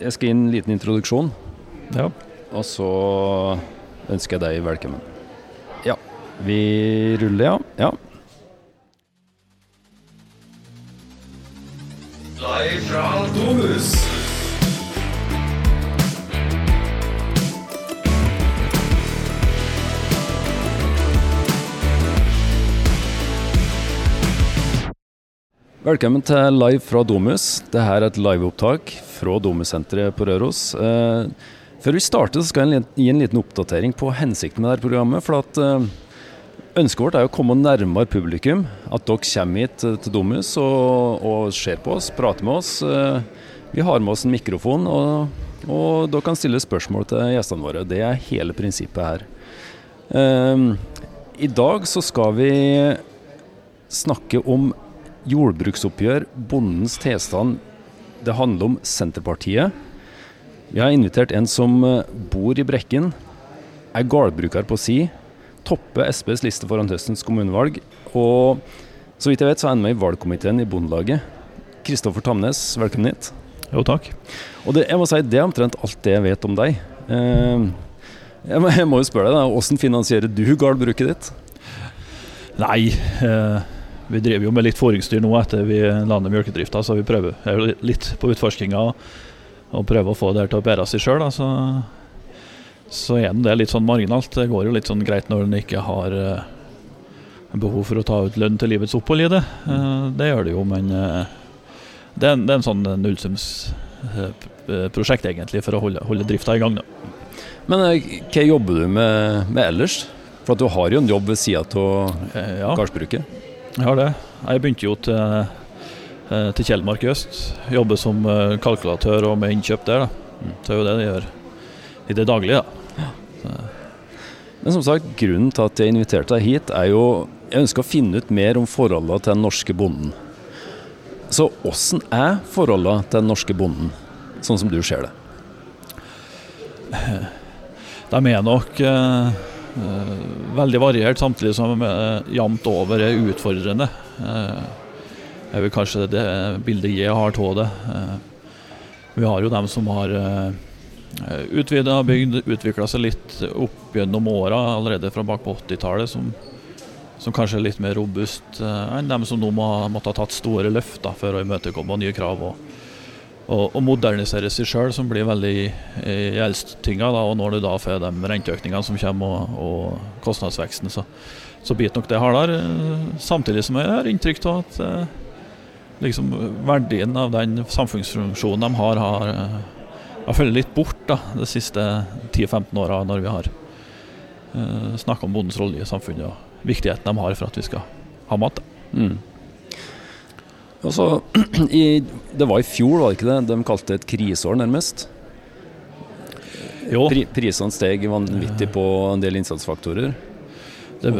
Jeg skal gi en liten introduksjon, Ja. og så ønsker jeg deg velkommen. Ja, vi ruller, ja. ja. Live fra Domus. Velkommen til Live fra Domus. Dette er et liveopptak fra Domus-senteret på Røros. Eh, før vi starter, så skal jeg gi en liten oppdatering på hensikten med dette programmet. For at eh, Ønsket vårt er å komme nærmere publikum. At dere kommer hit eh, til Domus og, og ser på oss, prater med oss. Vi har med oss en mikrofon, og, og dere kan stille spørsmål til gjestene våre. Det er hele prinsippet her. Eh, I dag så skal vi snakke om jordbruksoppgjør, bondens tilstand. Det handler om Senterpartiet. Vi har invitert en som eh, bor i Brekken, er gårdbruker på si, topper SPs liste foran høstens kommunevalg, og så vidt jeg vet så er han med i valgkomiteen i Bondelaget. Kristoffer Tamnes, velkommen hit. Jo, takk. Og det, jeg må si, det er omtrent alt det jeg vet om deg. Eh, jeg, må, jeg må jo spørre deg, da, hvordan finansierer du gårdbruket ditt? Nei, eh, vi driver jo med litt fôringsdyr nå etter vi la ned mjølkedrifta, så vi prøver er litt på utforskinga og prøver å få det her til å bære seg sjøl. Så, så er det litt sånn marginalt. Det går jo litt sånn greit når en ikke har eh, behov for å ta ut lønn til livets opphold i det. Eh, det gjør det jo, men eh, det, er en, det er en sånn nullsumsprosjekt egentlig for å holde, holde drifta i gang. Da. Men hva jobber du med, med ellers? For at du har jo en jobb ved sida av ja. gardsbruket. Jeg har det. Jeg begynte jo til, eh, til Kjellmark i øst. Jobber som eh, kalkulatør og med innkjøp der. da. Det er jo det de gjør i det daglige. da. Men som sagt, grunnen til at jeg inviterte deg hit, er jo Jeg ønsker å finne ut mer om forholdene til den norske bonden. Så åssen er forholdene til den norske bonden, sånn som du ser det? De er nok eh, veldig variert, samtidig som eh, jevnt over er utfordrende. Eh, er vel kanskje det bildet jeg har av det. Eh, vi har jo dem som har eh, utvida bygd, utvikla seg litt opp gjennom åra, allerede fra bak på 80-tallet, som, som kanskje er litt mer robust eh, enn dem som nå må, måtte ha tatt store løft for å imøtekomme nye krav. og og, og modernisere seg sjøl, som blir veldig i gjeldstynga. Og når du da får de renteøkningene som kommer, og, og kostnadsveksten, så, så biter nok det hardere. eh, Samtidig som jeg har inntrykk av at eh, liksom verdien av den samfunnsfunksjonen de har, har, eh, har følt litt bort da, de siste 10-15 åra, når vi har eh, snakka om bondens rolle i samfunnet og viktigheten de har for at vi skal ha mat. Mm. Og så, i, det var i fjor, var det ikke det? De kalte det et kriseår, nærmest. Pri, prisene steg vanvittig på en del innsatsfaktorer. Det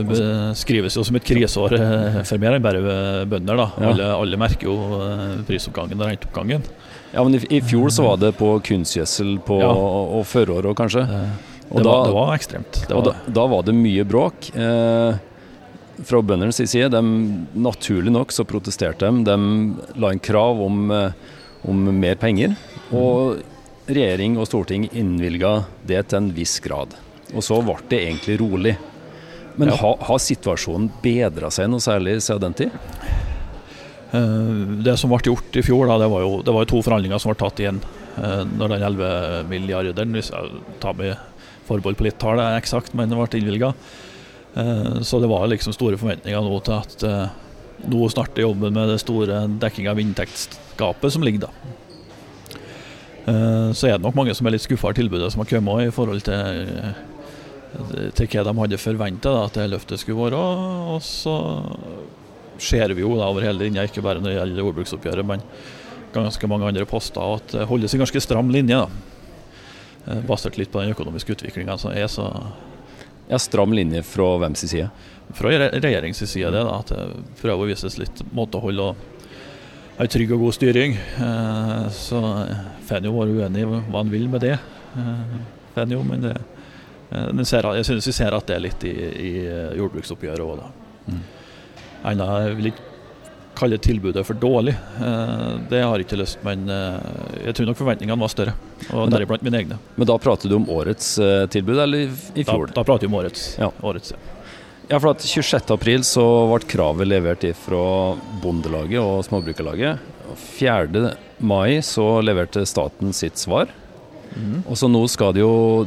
skrives jo som et kriseår eh, for mer enn bare bønder. da. Ja. Alle, alle merker jo eh, prisoppgangen og renteoppgangen. Ja, men i, i fjor så var det på kunstgjødsel på, Ja. og, og førår òg, kanskje. Det, Og da, var, det var ekstremt. Det og var, da, da var det mye bråk. Eh, fra bøndenes side, de, naturlig nok så protesterte de. De la inn krav om, eh, om mer penger. Og regjering og storting innvilga det til en viss grad. Og så ble det egentlig rolig. Men Ja. ha, har situasjonen bedra seg noe særlig siden den tid? Eh, det som ble gjort i fjor, da, det, var jo, det var jo to forhandlinger som ble tatt igjen. eh, når den 11 milliarderen, hvis jeg tar med forbehold på litt tall, er eksakt, men det ble innvilga. Så det var liksom store forventninger nå til at eh, nå starter jobben med det store dekkinga av inntektsgapet som ligger da. Eh, så er det nok mange som er litt skuffa over tilbudet som har kommet i forhold til, eh, til hva de hadde forventa at det løftet skulle være. Og så ser vi jo da over hele linja, ikke bare når det gjelder jordbruksoppgjøret, men ganske mange andre poster, og at det holdes en ganske stram linje. da. Eh, Basert litt på den økonomiske utviklinga som er, så Ja, Stram linje fra hvem sin side? fra re- regjeringens side det da, at det prøver å vises litt måtehold og en trygg og god styring. Eh, så får en jo være uenig i hva en vil med det. Eh, jo, men det, eh, ser, jeg synes vi ser at det er litt i, i jordbruksoppgjøret òg, da. Mm. Enda vil ikke kalle tilbudet for dårlig. Eh, det har jeg ikke lyst men eh, jeg tror nok forventningene var større. Og deriblant mine egne. Men da prater du om årets eh, tilbud, eller i fjor? da prater vi om årets. Ja. årets ja. Ja, for at 26. april så ble kravet levert fra Bondelaget og Småbrukarlaget. Og 4. mai så leverte staten sitt svar. Og så nå skal det jo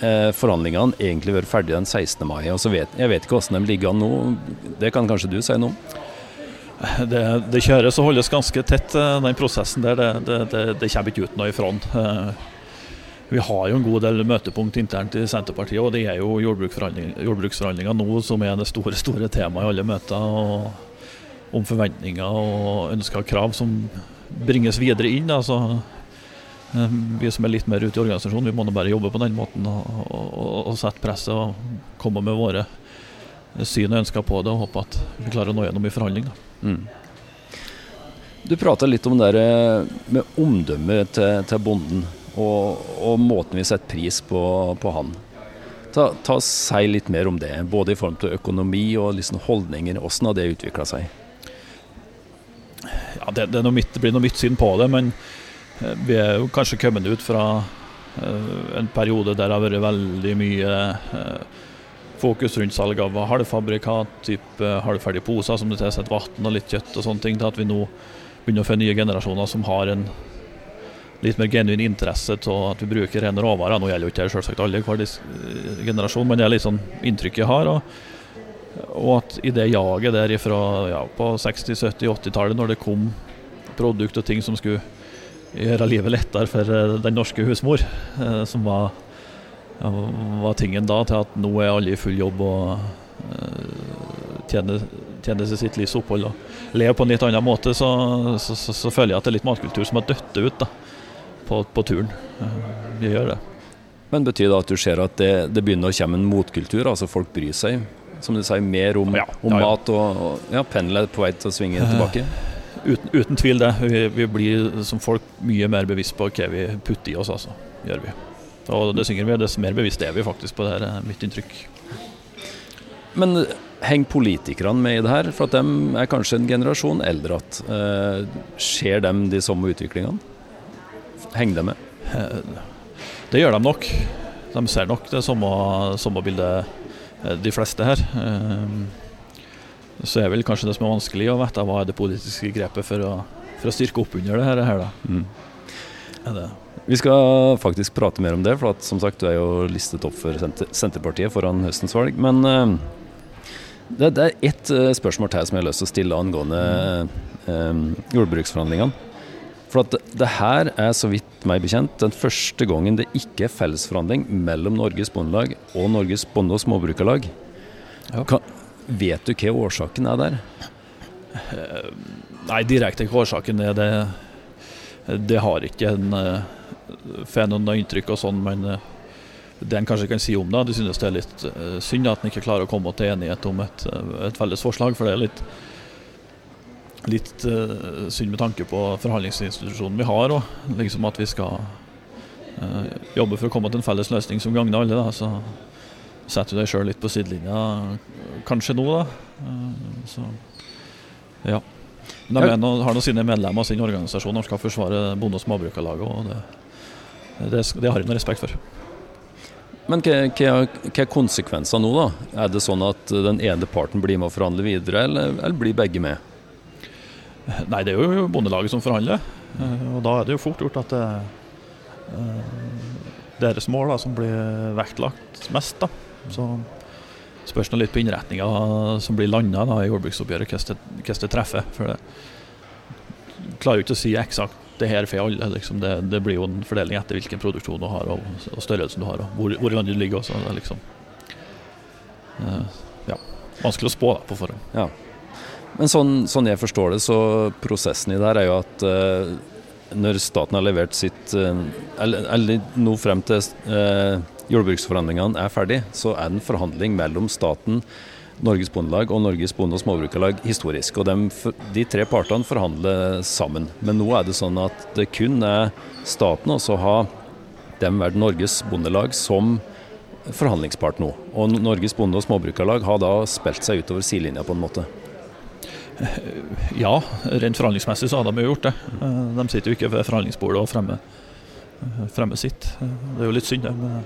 eh, forhandlingene egentlig være ferdige den 16. mai. Og så vet, jeg vet ikke hvordan de ligger an nå. Det kan kanskje du si noe om? Det, det kjøres og holdes ganske tett, eh, den prosessen der. Det, det, det, kommer ikke ut noe ifra den. Eh, Vi har jo en god del møtepunkt internt i Senterpartiet, og det er jo jordbruksforhandling- jordbruksforhandlinger nå som er det store store temaet i alle møter. og Om forventninger og ønsker og krav som bringes videre inn. altså Vi som er litt mer ute i organisasjonen, vi må nå bare jobbe på den måten og, og, og sette presset og komme med våre syn og ønsker på det, og håper at vi klarer å nå gjennom i forhandling. Mm. Du prata litt om det eh, med omdømmet til, til bonden, og, og måten vi setter pris på, på han. Ta, ta Si litt mer om det, både i form til økonomi og liksom holdninger. Hvordan har det utvikla seg? Ja, det, det, er mitt, det blir noe mitt syn på det, men eh, vi er jo kanskje kommet ut fra eh, en periode der det har vært veldig mye eh, fokus rundt salg av halvfabrikat, type halvferdige poser som det tilsetter vann og litt kjøtt og sånne ting, til at vi nå begynner å få nye generasjoner som har en litt mer genuin interesse av at vi bruker rene råvarer. Nå gjelder jo ikke det selvsagt alle hver eh, generasjon, men det er litt sånn inntrykk jeg har. og og at i det jaget der ifra ja, på 60-, 70-, 80-tallet, når det kom produkt og ting som skulle gjøre livet lettere for eh, den norske husmor, eh, som var, var tingen da, til at nå er alle i full jobb og eh, tjener, tjener sitt livs opphold og lever på en litt annen måte, så, så, så, så føler jeg at det er litt matkultur som har dødd ut da, på, på turen. Eh, Vi gjør det. Men betyr det at du ser at det, det begynner å komme en motkultur? Altså folk bryr seg, som du sier, mer om, Ja, om ja, ja. mat og, og ja, pendelet på vei til å svinge tilbake? Uten, uten tvil det. Vi, vi blir som folk mye mer bevisst på hva vi putter i oss, altså. Gjør vi. Og det synger vi, dess mer bevisst er vi faktisk på det her, er mitt inntrykk. Men henger politikerne med i det her? For at de er kanskje en generasjon eldre at eh, Ser de de samme utviklingene? Henger de med? Eh, Det gjør de nok. De ser nok det samme, samme bildet, eh, de fleste her. Så er vel kanskje det som er vanskelig å vite hva er det politiske grepet for å, for å styrke opp under det her. her da. Mm. Er det Vi skal faktisk prate mer om det, for at, som sagt, du er jo listet opp for Senter Senterpartiet foran høstens valg. Men uh, det, det er ett uh, spørsmål til som jeg har lyst til å stille angående uh, jordbruksforhandlingene. For at det, det her er, så vidt meg bekjent, den første gangen det ikke er fellesforhandling mellom Norges Bondelag og Norges Bonde- og Småbrukarlag. Ja. Kan, vet du hva årsaken er der? Nei, direkte hva årsaken er det Det har ikke en får noen inntrykk og sånn, men eh, det en kanskje kan si om det, de synes det er litt eh, synd at en ikke klarer å komme til enighet om et, eh, et felles forslag, for det er litt litt synd med tanke på forhandlingsinstitusjonen vi har, og liksom at vi skal jobbe for å komme til en felles løsning som gagner alle. Da. Så setter du deg sjøl litt på sidelinja, kanskje nå, da. Så ja. Men de har nå sine medlemmer av sin organisasjon og skal forsvare Bonde- og Småbrukarlaget. Og det, det, det har jeg noe respekt for. Men hva, hva, hva er konsekvensene nå, da? Er det sånn at den ene parten blir med å forhandle videre, eller, eller blir begge med? Nei, det er jo Bondelaget som forhandler. eh, Og da er det jo fort gjort at det er deres mål da, som blir vektlagt mest. da. Så spørs det litt på innretninga som blir landa i jordbruksoppgjøret, hvordan det treffer. For det klarer jo ikke å si eksakt det her for alle. Liksom det, det blir jo en fordeling etter hvilken produksjon du har og, og størrelsen du har, og hvor, i landet du ligger også. Liksom eh, ja, vanskelig å spå da, på forhånd. Ja. Men sånn, sånn jeg forstår det, så prosessen i det her er jo at eh, når staten har levert sitt eh, eller, nå frem til eh, jordbruksforhandlingene er ferdig, så er det en forhandling mellom staten, Norges Bondelag og Norges Bonde- og Småbrukarlag historisk. Og de, de tre partene forhandler sammen. Men nå er det sånn at det kun er staten, og så har dem vært Norges Bondelag som forhandlingspart nå. Og Norges Bonde- og Småbrukarlag har da spilt seg utover sidelinja på en måte. Ja, rent forhandlingsmessig så har de jo gjort det. Eh, De sitter jo ikke ved forhandlingsbordet og fremmer, eh, fremmer sitt. Eh, Det er jo litt synd, det. Men,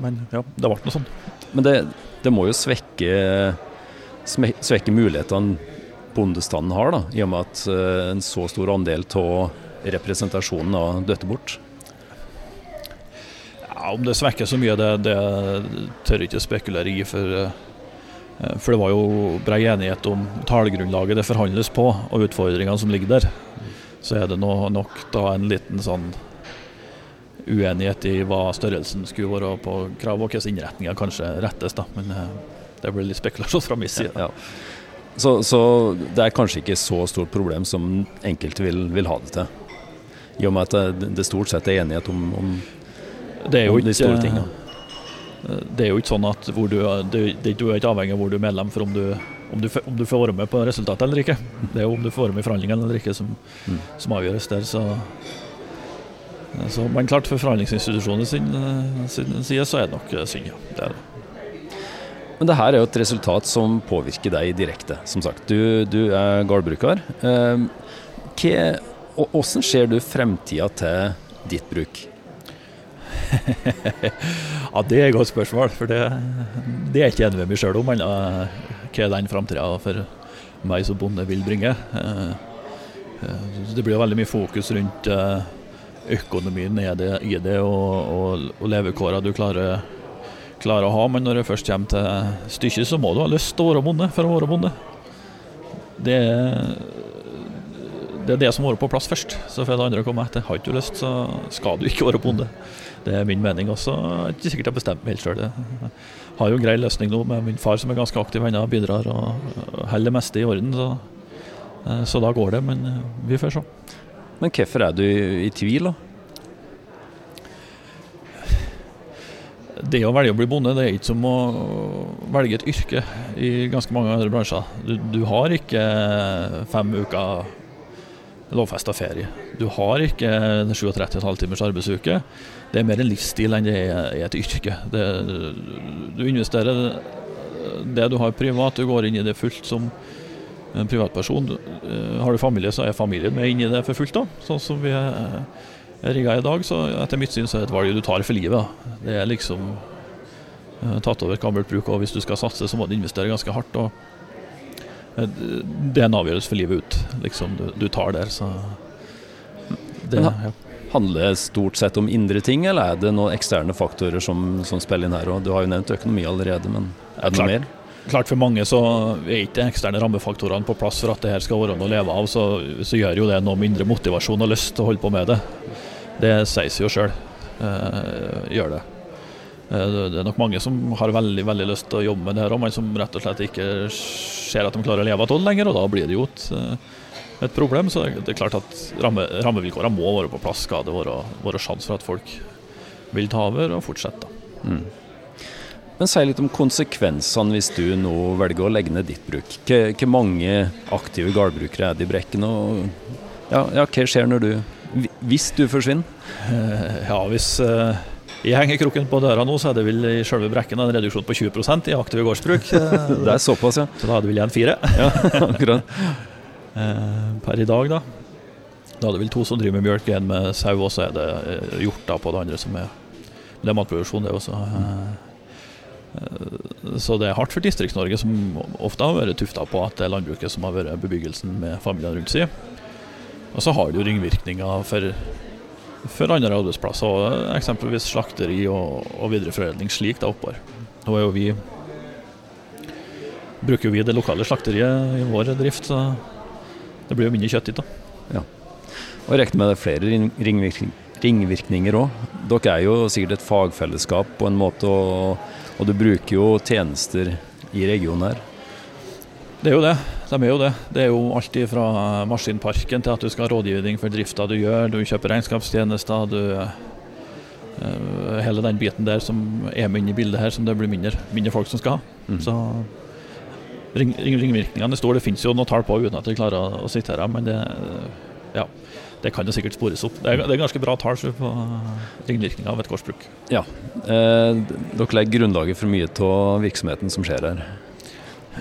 men ja, det ble noe sånn. Men det, det må jo svekke, svekke mulighetene bondestanden har, da, i og med at eh, en så stor andel av representasjonen har dødd bort. Ja, Om det svekker så mye, det, det tør jeg ikke spekulere i. For, eh, for det var jo brei enighet om tallgrunnlaget det forhandles på, og utfordringene som ligger der. Så er det nok da en liten sånn uenighet i hva størrelsen skulle være på krav, og hvilke innretninger kanskje rettes. da, Men eh, det blir litt spekulasjon fra min side. Ja. Så, så det er kanskje ikke så stort problem som enkelte vil, vil ha det til. I og med at det, det stort sett er enighet om, om, Det om de store tingene. det er jo ikke sånn at du, det, du er ikke avhengig av hvor du er medlem for om du, om du, om du får være med på resultatet eller ikke. Det er jo om du får være med i forhandlingene eller ikke som, Mm. som avgjøres der. Så, så, men klart, for forhandlingsinstitusjonen sin, eh, sin side så er det nok eh, synd, ja. Det er det. Men det her er jo et resultat som påvirker deg direkte. Som sagt, du, du er gårdbruker. Eh, og Hvordan ser du fremtida til ditt bruk? Ja, Det er et godt spørsmål, for det, det er ikke enig med meg sjøl om. ennå, Hva den framtida for meg som bonde vil bringe. Eh, eh, Det blir veldig mye fokus rundt eh, økonomien er det, i det og, og, og levekårene du klarer, klarer å ha. Men når det først kommer til stykket, så må du ha lyst til å være bonde for å være bonde. Det er det er det som må være på plass først. Så får det andre komme etter. Har ikke du lyst, så skal du ikke være bonde. Det er min mening også. Jeg er ikke sikkert jeg har bestemt meg helt sjøl. Jeg har jo en grei løsning nå med min far som er ganske aktiv ennå, bidrar og holder det meste i orden. Så, eh, så da går det, men eh, vi får se. Men hvorfor er du i tvil, da? Det å velge å bli bonde, det er ikke som å velge et yrke i ganske mange andre bransjer. Du, du har ikke fem uker lovfesta ferie. Du har ikke 37,5 timers arbeidsuke. Det er mer en livsstil enn det er et yrke. Det, du investerer det du har privat, du går inn i det fullt som en privatperson. Eh, Har du familie, så er familien med inn i det for fullt. da. Sånn som vi er er rigga i dag, så etter mitt syn så er det et valg du tar for livet. Det er liksom eh, tatt over gammelt bruk, og hvis du skal satse, så må du investere ganske hardt. og eh, Det er en avgjørelse for livet ut, liksom du, du tar der, så det, ja. Handler det stort sett om indre ting, eller er det noen eksterne faktorer som, som spiller inn her? Og du har jo nevnt økonomi allerede, men er det noe mer? Klart For mange så er ikke de eksterne rammefaktorene på plass for at det her skal være noe å leve av, så, så gjør jo det noe mindre motivasjon og lyst til å holde på med det. Det sies jo sjøl. gjør det. Eh, det det er nok mange som har veldig veldig lyst til å jobbe med det her, men som rett og slett ikke ser at de klarer å leve av det lenger, og da blir det jo et, eh, et problem. Så det er klart at ramme, rammevilkårene må være på plass, skal det være, være sjanse for at folk vil ta over og fortsette. Mm. Men si litt om konsekvensene hvis du nå velger å legge ned ditt bruk. Hvor mange aktive gårdbrukere er det i Brekken? Og ja, ja, hva skjer når du Hvis du forsvinner? Eh, Ja, hvis eh, jeg henger kroken på døra nå, så er det vel i selve brekken en reduksjon på 20% i aktive gårdsbruk. Eh, Det er såpass, ja. Så da det vel igjen fire ja akkurat. per i dag, da. Da er det vel to som driver med mjølk, en med sau, og så er det hjorter på det andre som er Det er matproduksjon, det også. eh, Så det er hardt for Distrikts-Norge, som ofte har vært tufta på at det er landbruket som har vært bebyggelsen med familiene rundt seg. Og så har det jo ringvirkninger for for andre arbeidsplasser, eksempelvis slakteri og, og videreforedling slik da oppover. Nå er jo vi bruker jo vi det lokale slakteriet i vår drift, så det blir jo mindre kjøtt dit. da. Ja. Og jeg regner med det er flere ringvirkninger òg. Dere er jo sikkert et fagfellesskap på en måte, og, og du bruker jo tjenester i regionen her. Det er jo det. De er jo det. Det er jo alt fra maskinparken til at du skal ha rådgivning for drifta du gjør, du kjøper regnskapstjenester, du eh, Hele den biten der som er med inn i bildet her, som det blir mindre, mindre folk som skal ha. Mm. Så ring, ring, ringvirkningene er store. Det finnes jo noe tall på uten at jeg klarer å, sitere men det, ja, det kan jo sikkert spores opp. Det er, det er ganske bra tall på ringvirkninger av et gårdsbruk. Ja. Eh, dere legger grunnlaget for mye av virksomheten som skjer her.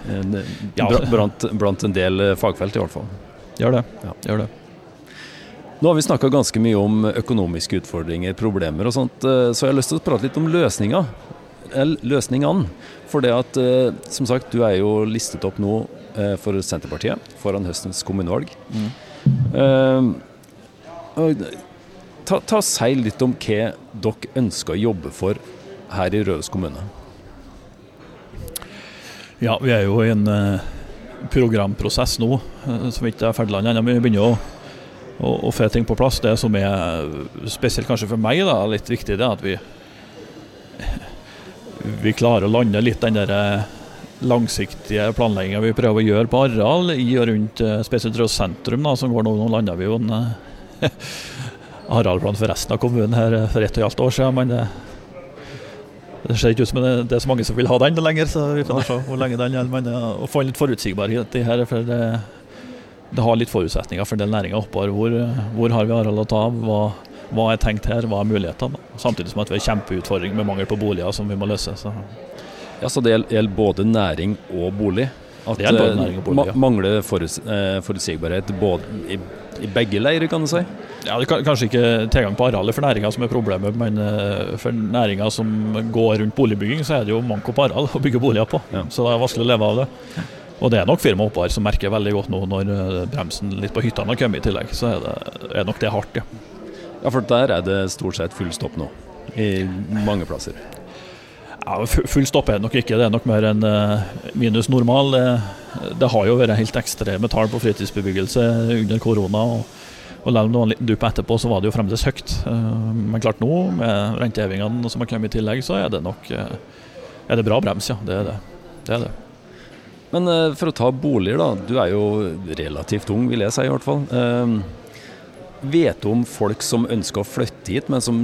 Eh, Ja. Blant, blant en del eh, fagfelt, i hvert fall. Gjør det. Ja. Gjør det. Nå har vi snakka ganske mye om økonomiske utfordringer, problemer og sånt, eh, så jeg har lyst til å prate litt om løsninger. Eller løsningene. For det at, eh, som sagt, du er jo listet opp nå eh, for Senterpartiet foran høstens kommunevalg. Eh, og ta, ta Si litt om hva dere ønsker å jobbe for her i Røros kommune. Ja, vi er jo i en eh, programprosess nå som ikke er ferdig ennå. Vi begynner å, å, å få ting på plass. Det som er eh, spesielt kanskje for meg da, litt viktig, det er at vi vi klarer å lande litt den der eh, langsiktige planlegginga vi prøver å gjøre på areal i og rundt spesielt Røros sentrum. Da, som går nå, nå lander vi jo en arealplan for resten av kommunen her eh, for ett og et halvt år siden. Men det, det ser ikke ut som det, det er så mange som vil ha den lenger, så vi får se hvor lenge den gjelder. Men det å få litt forutsigbarhet i her, for det, det har litt forutsetninger for en del næringer oppover. Hvor, hvor har vi areal å ta av? Hva, hva er tenkt her? Hva er mulighetene? Samtidig som at vi har kjempeutfordring med mangel på boliger som vi må løse. Så. Ja, Så det gjelder både næring og bolig? At Det eh, ma- mangler foruts eh, forutsigbarhet både i, i begge leirer, kan du si? Ja, det er kanskje ikke tilgang på arealet for næringa som er problemet, men eh, for næringa som går rundt boligbygging, så er det jo manko på areal å bygge boliger på. Ja. Så det er vanskelig å leve av det. Og det er nok firma oppå her som merker veldig godt nå når bremsen litt på hyttene har kommet i tillegg. Så er, det, er nok det hardt, ja. Ja, for der er det stort sett full stopp nå. I mange plasser. Ja, fu- Full stopp er det nok ikke, det er nok mer enn eh, minus normal. Det, det har jo vært helt ekstreme tall på fritidsbebyggelse under korona. og, og Selv om det var en liten dupp etterpå, så var det jo fremdeles høyt. Eh, Men klart nå, med rentehevingene som har kommet i tillegg, så er det nok eh, er det bra brems, ja. Det er det. det, er det. Men eh, for å ta boliger, da. Du er jo relativt ung, vil jeg si i hvert fall. Vet om folk som ønsker å flytte hit, men som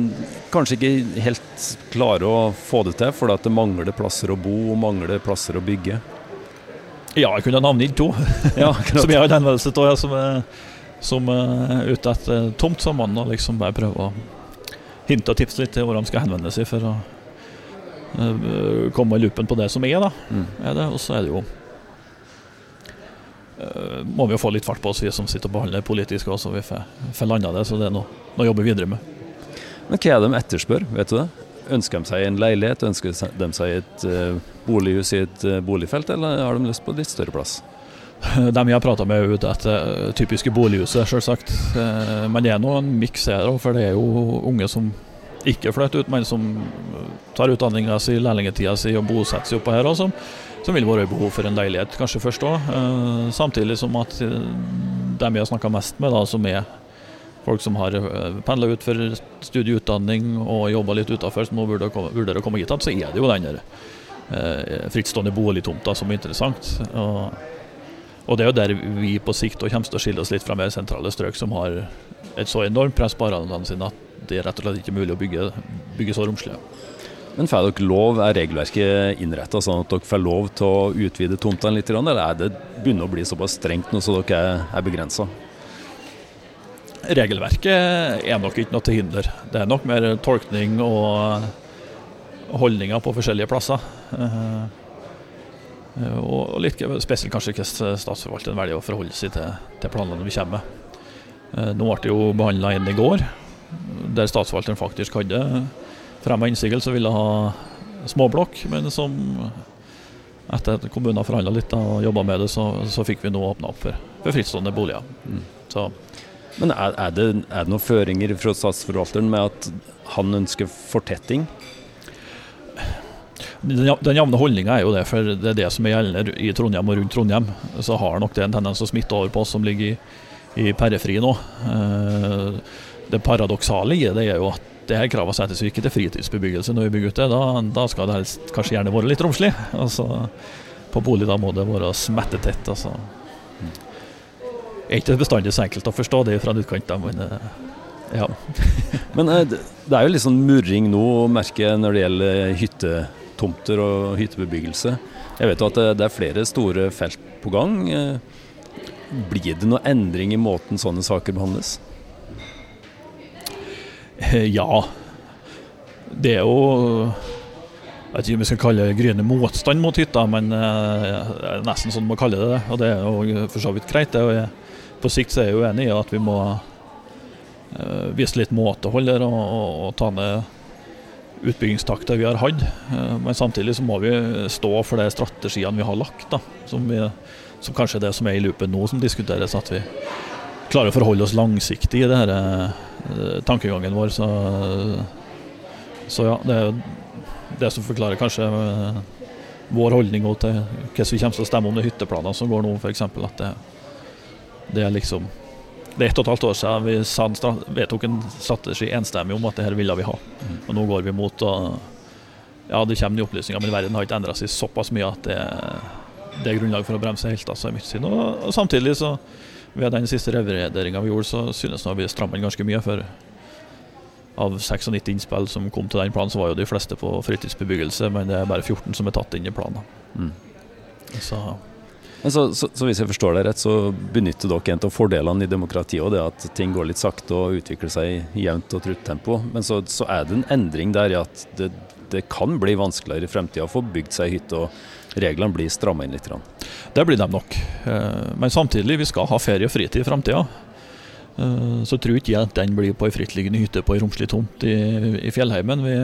kanskje ikke helt klarer å få det til fordi at det mangler plasser å bo og mangler plasser å bygge? Ja, jeg kunne navngitt to Ja, som jeg har en henvendelse til, som er, som er ute etter tomt sammen. Og liksom bare prøve å hinte og tipse litt til hvor de skal henvende seg for å eh, komme i loopen på det som er, da. Mm. Er det, og så er det jo må vi jo få litt fart på oss, vi som sitter og behandler politisk også, så vi får landa det. Så det er noe, noe å jobbe videre med. Men hva er det de etterspør, vet du det? Ønsker de seg en leilighet, ønsker de seg et eh, bolighus i et eh, boligfelt, eller har de lyst på litt større plass? De jeg har prata med, er ute etter eh, typiske bolighuset, selvsagt. Eh, Men det er nå en miks her, for det er jo unge som ikke flytter ut, men som eh, tar utdanninga si, lærlingetida si og bosetter seg oppå her, og som, vil være i behov for en leilighet, kanskje først òg. Samtidig som at eh, dem vi har snakka mest med, da, som er folk som har pendla ut for studieutdanning og jobba litt utafor, som vurderer å komme hit så er det jo den der eh, frittstående boligtomta som er interessant. Og og det er jo der vi på sikt kommer til å skille oss litt fra mer sentrale strøk, som har et så enormt press på arealene sine at det er rett og slett ikke mulig å bygge, bygge så romslig. Men får dere lov, er regelverket innretta sånn at dere får lov til å utvide tomtene litt, eller er det begynner å bli såpass strengt nå så dere er, er begrensa? Regelverket er nok ikke noe til hinder. Det er nok mer tolkning og holdninger på forskjellige plasser. Eh, Og litt spesielt kanskje hvordan statsforvalteren velger å forholde seg til, til planene vi kommer med. Eh, Nå ble det jo behandla en i går, der statsforvalteren faktisk hadde fremma innsigelse og ville ha småblokk, men som etter at kommunen har forhandla litt og jobba med det, så, så fikk vi nå åpna opp for, for frittstående boliger. Mm. Så Men er, er, det, er det noen føringer fra statsforvalteren med at han ønsker fortetting? Den den jevne holdninga er jo det, for det er det som er gjeldende i Trondheim og rundt Trondheim. Så har nok det en tendens å smitte over på oss som ligger i, i periferi nå. Eh, Det paradoksale i det er jo at det her kravet settes jo ikke til fritidsbebyggelse når vi bygger ut det. Da, da skal det helst kanskje gjerne være litt romslig. Altså, på bolig da må det være smettetett. Altså. Det er ikke bestandig så enkelt å forstå det fra en utkant, men eh, ja. Men eh, det er jo litt sånn murring nå, merker jeg, når det gjelder hyttetomter og hyttebebyggelse. Jeg vet jo at det, det er flere store felt på gang. Eh, Blir det noe endring i måten sånne saker behandles? Ja. Det er jo Jeg vet ikke om vi skal kalle det gryende motstand mot hytta, men eh, det er nesten sånn man kaller det det. Og det er jo for så vidt greit. jeg, På sikt er jeg uenig i at vi må eh, vise litt måtehold og, og, og ta ned utbyggingstakter vi har hatt. Eh, Men samtidig så må vi stå for de strategiene vi har lagt, da, som, vi, som kanskje er det som er i loopen nå, som diskuteres. At vi klarer å forholde oss langsiktig i det her, eh, tankegangen vår. Så, så ja, det er jo det som forklarer kanskje eh, vår holdning til hvordan vi kommer til å stemme om de hytteplanene som går nå, f.eks. At det, det er liksom Det er ett og et halvt år siden vi sa vedtok en strategi enstemmig om at det her ville vi ha. Og nå går vi mot og Ja, det kommer nye opplysninger, men verden har ikke endra seg såpass mye at det, det er grunnlag for å bremse helt. Altså. Og, og samtidig så ved den siste revurderinga vi gjorde, så synes jeg vi strammet inn ganske mye. For av 96 innspill som kom til den planen, så var jo de fleste på fritidsbebyggelse, men det er bare 14 som er tatt inn i planen. Mm. Så Men så, så, så hvis jeg forstår deg rett, så benytter dere en av fordelene i demokratiet og det at ting går litt sakte og utvikler seg i jevnt og trutt tempo. Men så, så er det en endring der i at det, det kan bli vanskeligere i fremtida å få bygd seg hytte, og reglene blir stramma inn litt. det blir de nok. Eh, Men samtidig, vi skal ha ferie og fritid i framtida. Så tror ikke jeg at den blir på ei frittliggende hytte på ei romslig tomt i, i fjellheimen. Vi,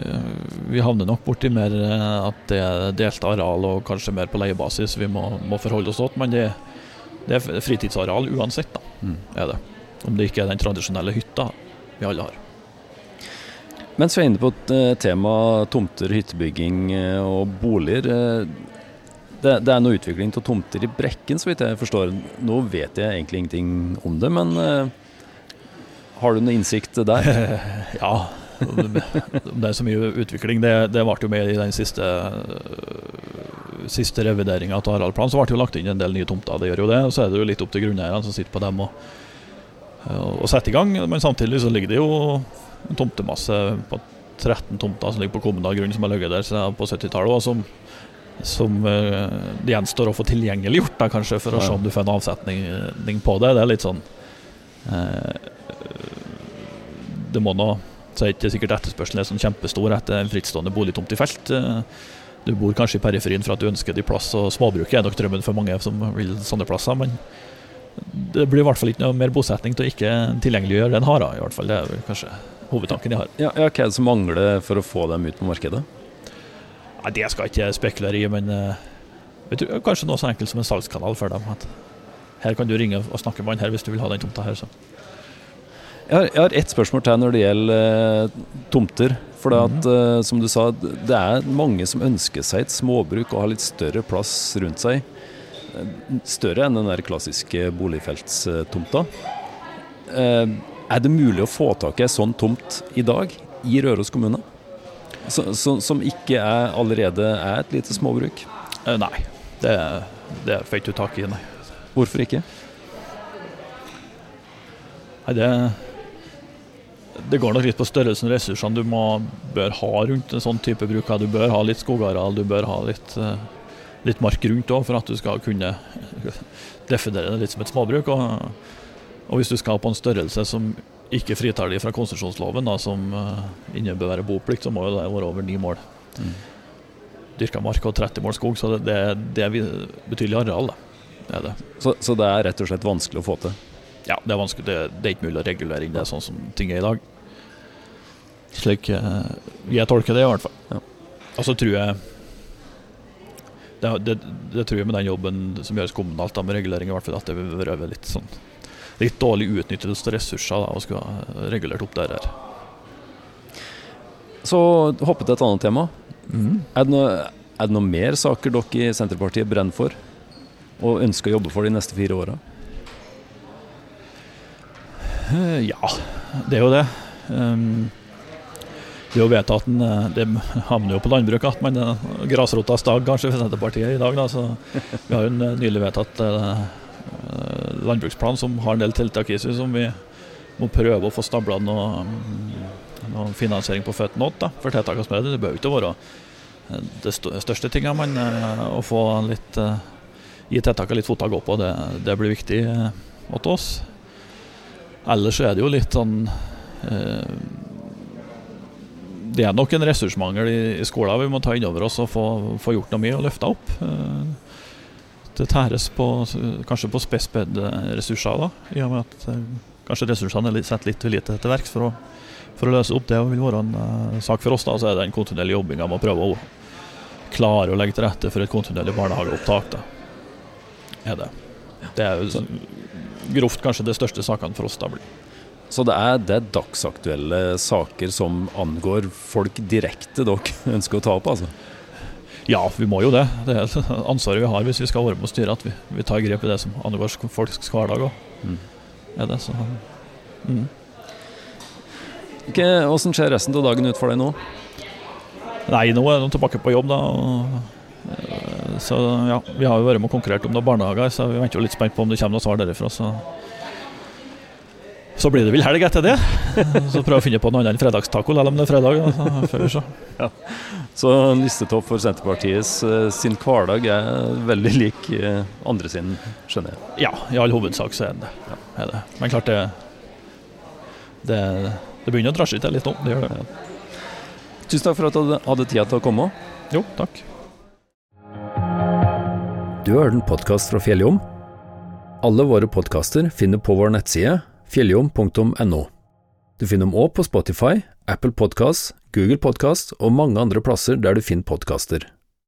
eh, vi havner nok borti mer eh, at det er delt areal og kanskje mer på leiebasis vi må, må forholde oss til. Men det, det er fritidsareal uansett, da. Mm. Er det. Om det ikke er den tradisjonelle hytta vi alle har. Mens vi er inne på eh, tema tomter, hyttebygging eh, og boliger. eh, Det, det er noe utvikling av tomter i Brekken, så vidt jeg forstår. Nå vet jeg egentlig ingenting om det, men har du noe innsikt der? Ja, det er så mye utvikling. Det, det ble jo med i den siste, siste revideringa av arealplanen. Så ble det jo lagt inn en del nye tomter. Det gjør jo det. Og så er det jo litt opp til grunneierne som sitter på dem og, og setter i gang. Men samtidig så ligger det jo en tomtemasse på 13 tomter som ligger på kommunal grunn, som har ligget der siden på 70-tallet. og som som øh, det gjenstår å få tilgjengeliggjort, da, kanskje, for å se om du får en avsetning på det. Det er litt sånn eh, Det må nå så er ikke sikkert etterspørselen er sånn kjempestor etter en frittstående boligtomt i felt. Eh, Du bor kanskje i periferien for at du ønsker de plass, og småbruket er nok drømmen for mange som vil sånne plasser. Men det blir i hvert fall ikke noe mer bosetning til å ikke tilgjengeliggjøre den har, i hvert fall. Det er vel kanskje hovedtanken de har. Ja, ja, Hva er det som mangler for å få dem ut på markedet? Nei, Det skal jeg ikke spekulere i, men vet du, kanskje noe så enkelt som en salgskanal for dem. At her kan du ringe og snakke med han her hvis du vil ha den tomta her. Så. Jeg har, jeg har ett spørsmål til når det gjelder eh, tomter. For det at, eh, som du sa, det er mange som ønsker seg et småbruk og har litt større plass rundt seg. Eh, Større enn den der klassiske boligfeltstomta. Eh, er det mulig å få tak i ei sånn tomt i dag i Røros kommune? Så, så, som ikke er, allerede er et lite småbruk? Eh, Nei, det, det fikk du tak i, nei. Hvorfor ikke? Nei, det, det går nok litt på størrelsen og ressursene du må, bør ha rundt en sånn type bruk. Du bør ha litt skogareal, du bør ha litt, eh, litt mark rundt òg for at du skal kunne definere det litt som et småbruk. Og, og hvis du skal på en størrelse som ikke fritar de fra konsesjonsloven, da, som uh, innebærer boplikt, så må jo det være over ni mål. Mm. Dyrka mark og 30 mål skog, så det, det, er betydelig areal. Det er det. Så, så det er rett og slett vanskelig å få til? Ja, det er vanskelig. Det, det er ikke mulig å regulere inn det sånn som ting er i dag. Slik eh, jeg tolker det, i hvert fall. Ja. Og så tror jeg det, det, det tror jeg med den jobben som gjøres kommunalt da, med regulering, i hvert fall at det vil være litt sånn Litt dårlig utnyttelse av ressurser da, og skulle ha regulert opp det her. Så hoppe til et annet tema. Er det, noe, er det noe mer saker dere i Senterpartiet brenner for og ønsker å jobbe for de neste fire åra? Eh, Ja, det er jo det. Um, det er jo vedtatt en, eh, Det havner jo på landbruket at man eh, grasrotas dag kanskje for Senterpartiet i dag. Da, så vi har jo en nylig vedtatt landbruksplan som har en del tiltak i seg som vi må prøve å få stabla noe, noe finansiering på føttene da, for tiltakene som er det. Det bør ikke være eh, det største tinga, men eh, å få litt eh, gi tiltakene litt fottak opp, gå det, det blir viktig for åt oss. Ellers er det jo litt sånn eh, det er nok en ressursmangel i, skolen vi må ta inn over oss og få, få gjort noe med og løfta opp. Eh, det tæres på, kanskje på spesped-ressurser, da, i og med at eh, kanskje ressursene er satt litt for lite til verks for for å løse opp det. vil være en uh, sak for oss. da, Så er det en kontinuerlig jobbing med å prøve å klare å legge til rette for et kontinuerlig barnehageopptak. da, er Det Det er jo grovt kanskje det største sakene for oss da blir. Så det er, det er dagsaktuelle saker som angår folk direkte dere ønsker å ta opp, altså? Ja, vi må jo det. Det er ansvaret vi har hvis vi skal være med og styre, at vi, vi tar grep i det som angår folks hverdag òg. Mm. Er det, så mm. Okay, hvordan ser resten av dagen ut for deg nå? Nei, nå er jeg tilbake på jobb, da. Og, eh, så ja, Vi har jo vært med og konkurrert om noen barnehager, så vi venter jo litt spent på om det kommer noe svar derifra. Så så blir det vel helg etter det. Så prøve å finne på noe annet enn fredagstaco, selv om det er fredag. Altså, før, så. Ja. så listetopp for Senterpartiets uh, sin hverdag er veldig lik uh, andre sin, skjønner jeg? Ja, i all hovedsak så er det, ja. er det. Men klart det, det, det begynner å drasje til litt nå. Det gjør det. Ja. Tusen takk for at du hadde tid til å komme. Jo, takk. Du har hørt en podkast fra Fjelljom. Alle våre podkaster finner på vår nettside fjelljom.no. Du finner dem òg på Spotify, Apple Podkast, Google Podkast og mange andre plasser der du finner podkaster.